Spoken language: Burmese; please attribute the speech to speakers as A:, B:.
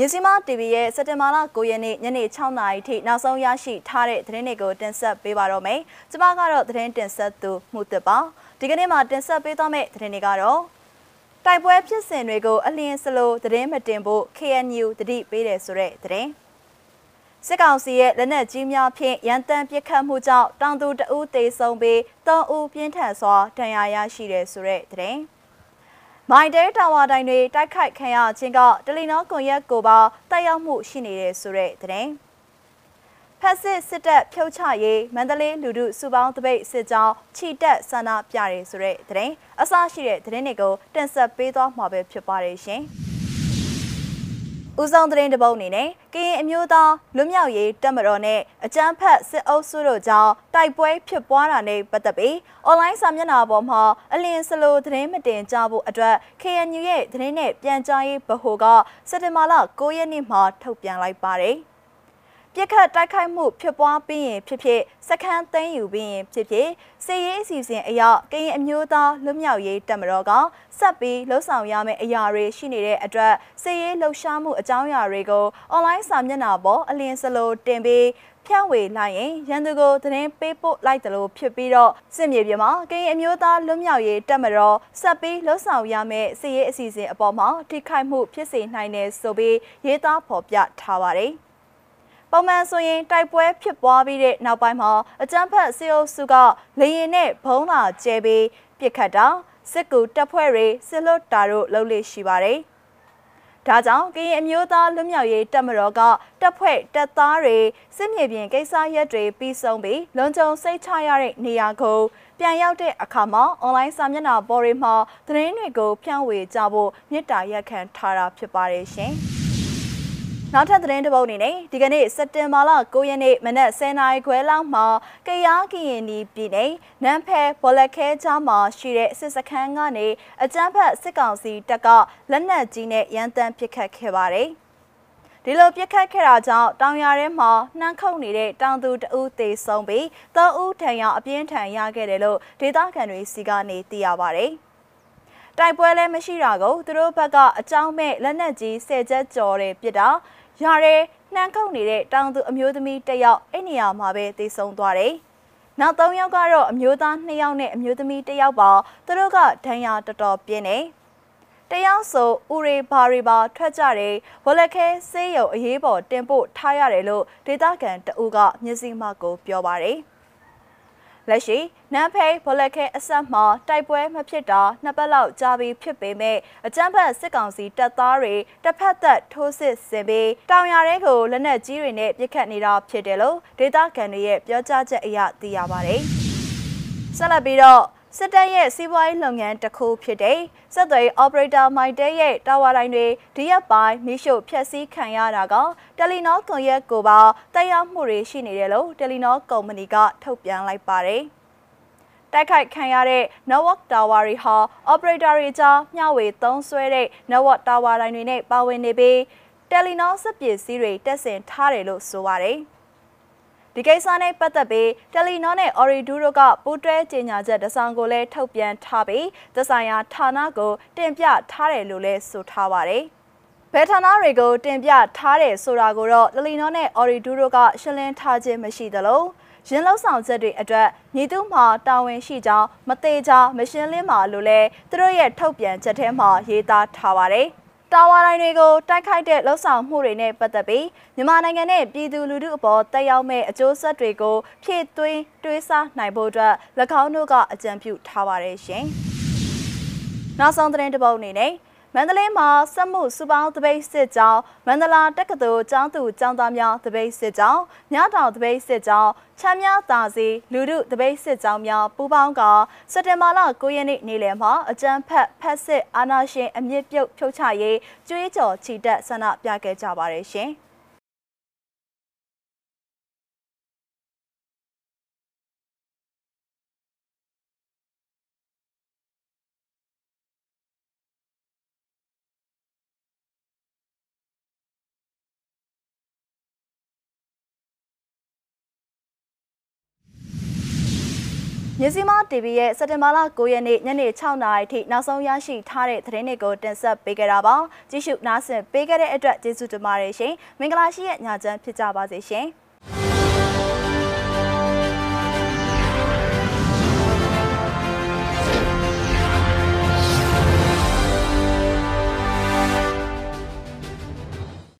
A: မြစီမ TV ရဲ့စက်တင်ဘာလ9ရက်နေ့ညနေ6နာရီထိနောက်ဆုံးရရှိထားတဲ့သတင်းတွေကိုတင်ဆက်ပေးပါတော့မယ်။ကျွန်မကတော့သတင်းတင်ဆက်သူမှုသစ်ပါ။ဒီကနေ့မှာတင်ဆက်ပေးသွားမယ့်သတင်းတွေကတော့တိုက်ပွဲဖြစ်စဉ်တွေကိုအလင်းစလိုသတင်းမတင်ဖို့ KNU တတိပေးတယ်ဆိုတဲ့သတင်း။စစ်ကောင်စီရဲ့လက်နက်ကြီးများဖြင့်ရန်တမ်းပစ်ခတ်မှုကြောင့်တောင်သူတအူးသေဆုံးပြီး၃ဦးပြင်းထန်စွာဒဏ်ရာရရှိတယ်ဆိုတဲ့သတင်း။ မိုင်တဲတာဝါတိုင်တွေတိုက်ခိုက်ခံရခြင်းကတလီနောကွန်ရက်ကိုပါတက်ရောက်မှုရှိနေတဲ့ဆိုတဲ့သတင်းဖက်စစ်စစ်တပ်ဖြုတ်ချရေးမန္တလေးလူထုစုပေါင်းတပိတ်စစ်ကြောင်းခြိတက်ဆန္ဒပြရဲဆိုတဲ့သတင်းအစရှိတဲ့သတင်းတွေကိုတင်ဆက်ပေးသွားမှာပဲဖြစ်ပါတယ်ရှင်။ ဦးဆောင်သတင်းတပုတ်အနေနဲ့ကရင်အမျိုးသားလွတ်မြောက်ရေးတပ်မတော်နဲ့အကြမ်းဖက်စစ်အုပ်စုတို့ကြောင့်တိုက်ပွဲဖြစ်ပွားတာနဲ့ပတ်သက်ပြီးအွန်လိုင်းစာမျက်နှာပေါ်မှာအလင်းစလိုသတင်းမတင်ကြဖို့အတွက် KNU ရဲ့သတင်းနဲ့ပြန်ကြားရေးဗဟိုကစက်တင်ဘာလ9ရက်နေ့မှာထုတ်ပြန်လိုက်ပါတယ်။ ပြစ်ခတ်တိုက်ခိုက်မှုဖြစ်ပွားပြီးရင်ဖြစ်ဖြစ်စခန်းသိမ်းယူပြီးရင်ဖြစ်ဖြစ်စီရေးအစီအစဉ်အရကရင်အမျိုးသားလွတ်မြောက်ရေးတပ်မတော်ကဆက်ပြီးလှုပ်ဆောင်ရမယ့်အရာတွေရှိနေတဲ့အတွက်စီရေးလှုပ်ရှားမှုအကြောင်းအရာတွေကိုအွန်လိုင်းစာမျက်နှာပေါ်အလင်းစလိုတင်ပြီးဖြန့်ဝေလိုက်ရင်ရန်သူကိုသတင်းပေးပို့လိုက်တယ်လို့ဖြစ်ပြီးတော့စစ်မြေပြင်မှာကရင်အမျိုးသားလွတ်မြောက်ရေးတပ်မတော်ဆက်ပြီးလှုပ်ဆောင်ရမယ့်စီရေးအစီအစဉ်အပေါ်မှာထိခိုက်မှုဖြစ်စေနိုင်တယ်ဆိုပြီးရေးသားဖော်ပြထားပါတယ်။ ပုံမှန်ဆိုရင်တိုက်ပွဲဖြစ်ပွားပြီးတဲ့နောက်ပိုင်းမှာအကြမ်းဖက်စစ်အုပ်စုကလေရင်နဲ့ဘုံလာကျဲပြီးပစ်ခတ်တာစစ်ကူတပ်ဖွဲ့တွေစစ်လွတ်တာတို့လုပ်လေရှိပါတယ်။ဒါကြောင့်ကရင်အမျိုးသားလွတ်မြောက်ရေးတပ်မတော်ကတပ်ဖွဲ့တပ်သားတွေစစ်မြေပြင်ကိစ္စရက်တွေပြီးဆုံးပြီးလုံခြုံစိတ်ချရတဲ့နေရာကိုပြန်ရောက်တဲ့အခါမှာအွန်လိုင်းစာမျက်နှာပေါ်တွေမှာသတင်းတွေကိုဖြန့်ဝေကြဖို့မြစ်တာရက်ခံထားတာဖြစ်ပါတယ်ရှင်။ နောက်ထပ်သတင်းတစ်ပုဒ်အနေနဲ့ဒီကနေ့စက်တင်ဘာလ9ရက်နေ့မနက်10:00နာရီခွဲလောက်မှာကရားကရင်နီပြည်နယ်နန်းဖဲဘောလက်ခဲကြားမှာရှိတဲ့စစ်စခန်းကနေအကြမ်းဖက်စစ်ကောင်စီတပ်ကလက်နက်ကြီးနဲ့ရန်တမ်းပစ်ခတ်ခဲ့ပါတယ်။ဒီလိုပြစ်ခတ်ခဲ့တာကြောင့်တောင်ရထဲမှာနှမ်းခုတ်နေတဲ့တောင်သူတဦးသေဆုံးပြီးသုံးဦးထံရအပြင်းထန်ရခဲ့တယ်လို့ဒေသခံတွေစီကနေသိရပါဗျ။ တိုက်ပွဲလည်းမရှိတာကိုသူတို့ဘက်ကအကြောင်းမဲ့လက်နက်ကြီးဆယ်ချက်ကျော်တဲ့ပြစ်တာရရဲနှမ်းခုတ်နေတဲ့တောင်သူအမျိုးသမီးတစ်ယောက်အဲ့နေရာမှာပဲသေဆုံးသွားတယ်။နောက်၃ယောက်ကတော့အမျိုးသား၂ယောက်နဲ့အမျိုးသမီးတစ်ယောက်ပါသူတို့ကဒဏ်ရာတော်တော်ပြင်းနေ။တယောက်ဆိုဥရေဘာရီပါထွက်ကြတယ်ဝလက်ခဲဆေးရုံအရေးပေါ်တင်ပို့ထားရတယ်လို့ဒေသခံတအူးကမျက်စိမှကိုပြောပါတယ်။ လက်ရှိနန်းဖိတ်ဘလက်ခဲအဆက်မှာတိုက်ပွဲမဖြစ်တာနှစ်ပတ်လောက်ကြာပြီဖြစ်ပေမဲ့အကြမ်းဖက်စစ်ကောင်စီတပ်သားတွေတစ်ဖက်သက်ထိုးစစ်ဆင်ပြီးတောင်ရတဲ့ကိုလက်နက်ကြီးတွေနဲ့ပစ်ခတ်နေတာဖြစ်တယ်လို့ဒေသခံတွေရဲ့ပြောကြားချက်အရသိရပါတယ်။ဆက်လက်ပြီးတော့ စစ်တပ်ရဲ့စီးပွားရေးလုပ်ငန်းတစ်ခုဖြစ်တဲ့စက်သွေး operator မိုင်တဲရဲ့တာဝါတိုင်းတွေဒီရက်ပိုင်းမိရှုဖျက်ဆီးခံရတာကတယ်လီနောကွန်ရက်ကိုပါတက်ရောက်မှုတွေရှိနေတယ်လို့တယ်လီနောကုမ္ပဏီကထုတ်ပြန်လိုက်ပါတယ်။တိုက်ခိုက်ခံရတဲ့ network tower တွေဟာ operator တွေကြားမျှဝေသုံးစွဲတဲ့ network tower တိုင်းတွေနဲ့ပါဝင်နေပြီး Telenor စက်ပစ္စည်းတွေတက်ဆင်ထားတယ်လို့ဆိုပါတယ်။ ဒီကိစ္စနဲ့ပတ်သက်ပြီးတယ်လီနောနဲ့ Oridu တို့ကပူးတွဲကြေညာချက်တစောင်ကိုလည်းထုတ်ပြန်ထားပြီးသက်ဆိုင်ရာဌာနကိုတင်ပြထားတယ်လို့လည်းဆိုထားပါတယ်။ဘယ်ဌာနတွေကိုတင်ပြထားတယ်ဆိုတာကိုတော့တယ်လီနောနဲ့ Oridu တို့ကရှင်းလင်းထားခြင်းမရှိသလိုရင်းလောက်ဆောင်ချက်တွေအတွက်ညီသူမှာတာဝန်ရှိကြောင်းမသေးချာမရှင်းလင်းပါလို့လဲသူတို့ရဲ့ထုတ်ပြန်ချက်ထဲမှာရေးသားထားပါတယ်။ တာဝါတိုင်းတွေကိုတိုက်ခိုက်တဲ့လှုပ်ဆောင်မှုတွေနဲ့ပတ်သက်ပြီးမြန်မာနိုင်ငံနဲ့ပြည်သူလူထုအပေါ်တက်ရောက်မဲ့အကျိုးဆက်တွေကိုဖြည့်သွင်းတွေးဆနိုင်ဖို့အတွက်၎င်းတို့ကအကြံပြုထားပါတယ်ရှင်။နောက်ဆုံးသတင်းတစ်ပုဒ်အနေနဲ့ မန္တလေးမှာစက်မှုစုပေါင်းတပိတ်စစ်ကြောင်းမန္တလာတက္ကသိုလ်ကျောင်းသူကျောင်းသားများတပိတ်စစ်ကြောင်းညတောင်တပိတ်စစ်ကြောင်းချမ်းမြသာစီလူထုတပိတ်စစ်ကြောင်းများပူးပေါင်းကစက်တင်ဘာလ9ရက်နေ့နေ့လယ်မှာအကြမ်းဖက်ဖက်စစ်အာဏာရှင်အမြင့်ပြုတ်ဖြုတ်ချရေးကြွေးကြော်ချီတက်ဆန္ဒပြခဲ့ကြပါတယ်ရှင်။ မြစီမ TV ရဲ့စက်တင်ဘာလ9ရက်နေ့ညနေ6နာရီထိနောက်ဆုံးရရှိထားတဲ့သတင်းတွေကိုတင်ဆက်ပေးကြတာပါကြည့်ရှုနားဆင်ပေးခဲ့တဲ့အတွက်ကျေးဇူးတင်ပါတယ်ရှင်မင်္ဂလာရှိတဲ့ညချမ်းဖြစ်ကြပါစေရှင်